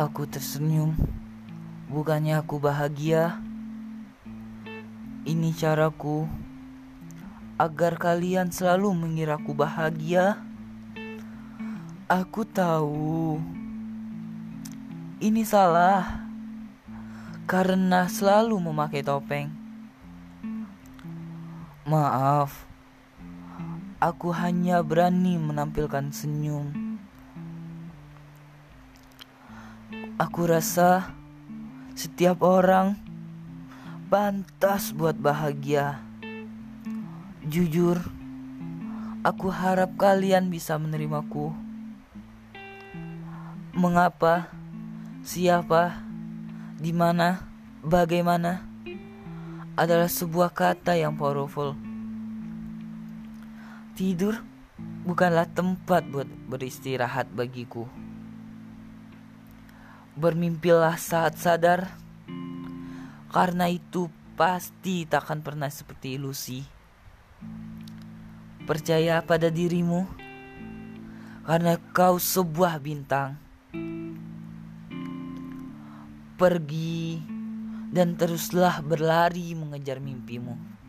Aku tersenyum. Bukannya aku bahagia. Ini caraku agar kalian selalu mengiraku bahagia. Aku tahu ini salah karena selalu memakai topeng. Maaf, aku hanya berani menampilkan senyum. Aku rasa setiap orang pantas buat bahagia. Jujur, aku harap kalian bisa menerimaku. Mengapa? Siapa? Di mana? Bagaimana? Adalah sebuah kata yang powerful. Tidur bukanlah tempat buat beristirahat bagiku. Bermimpilah saat sadar, karena itu pasti takkan pernah seperti ilusi. Percaya pada dirimu, karena kau sebuah bintang. Pergi dan teruslah berlari mengejar mimpimu.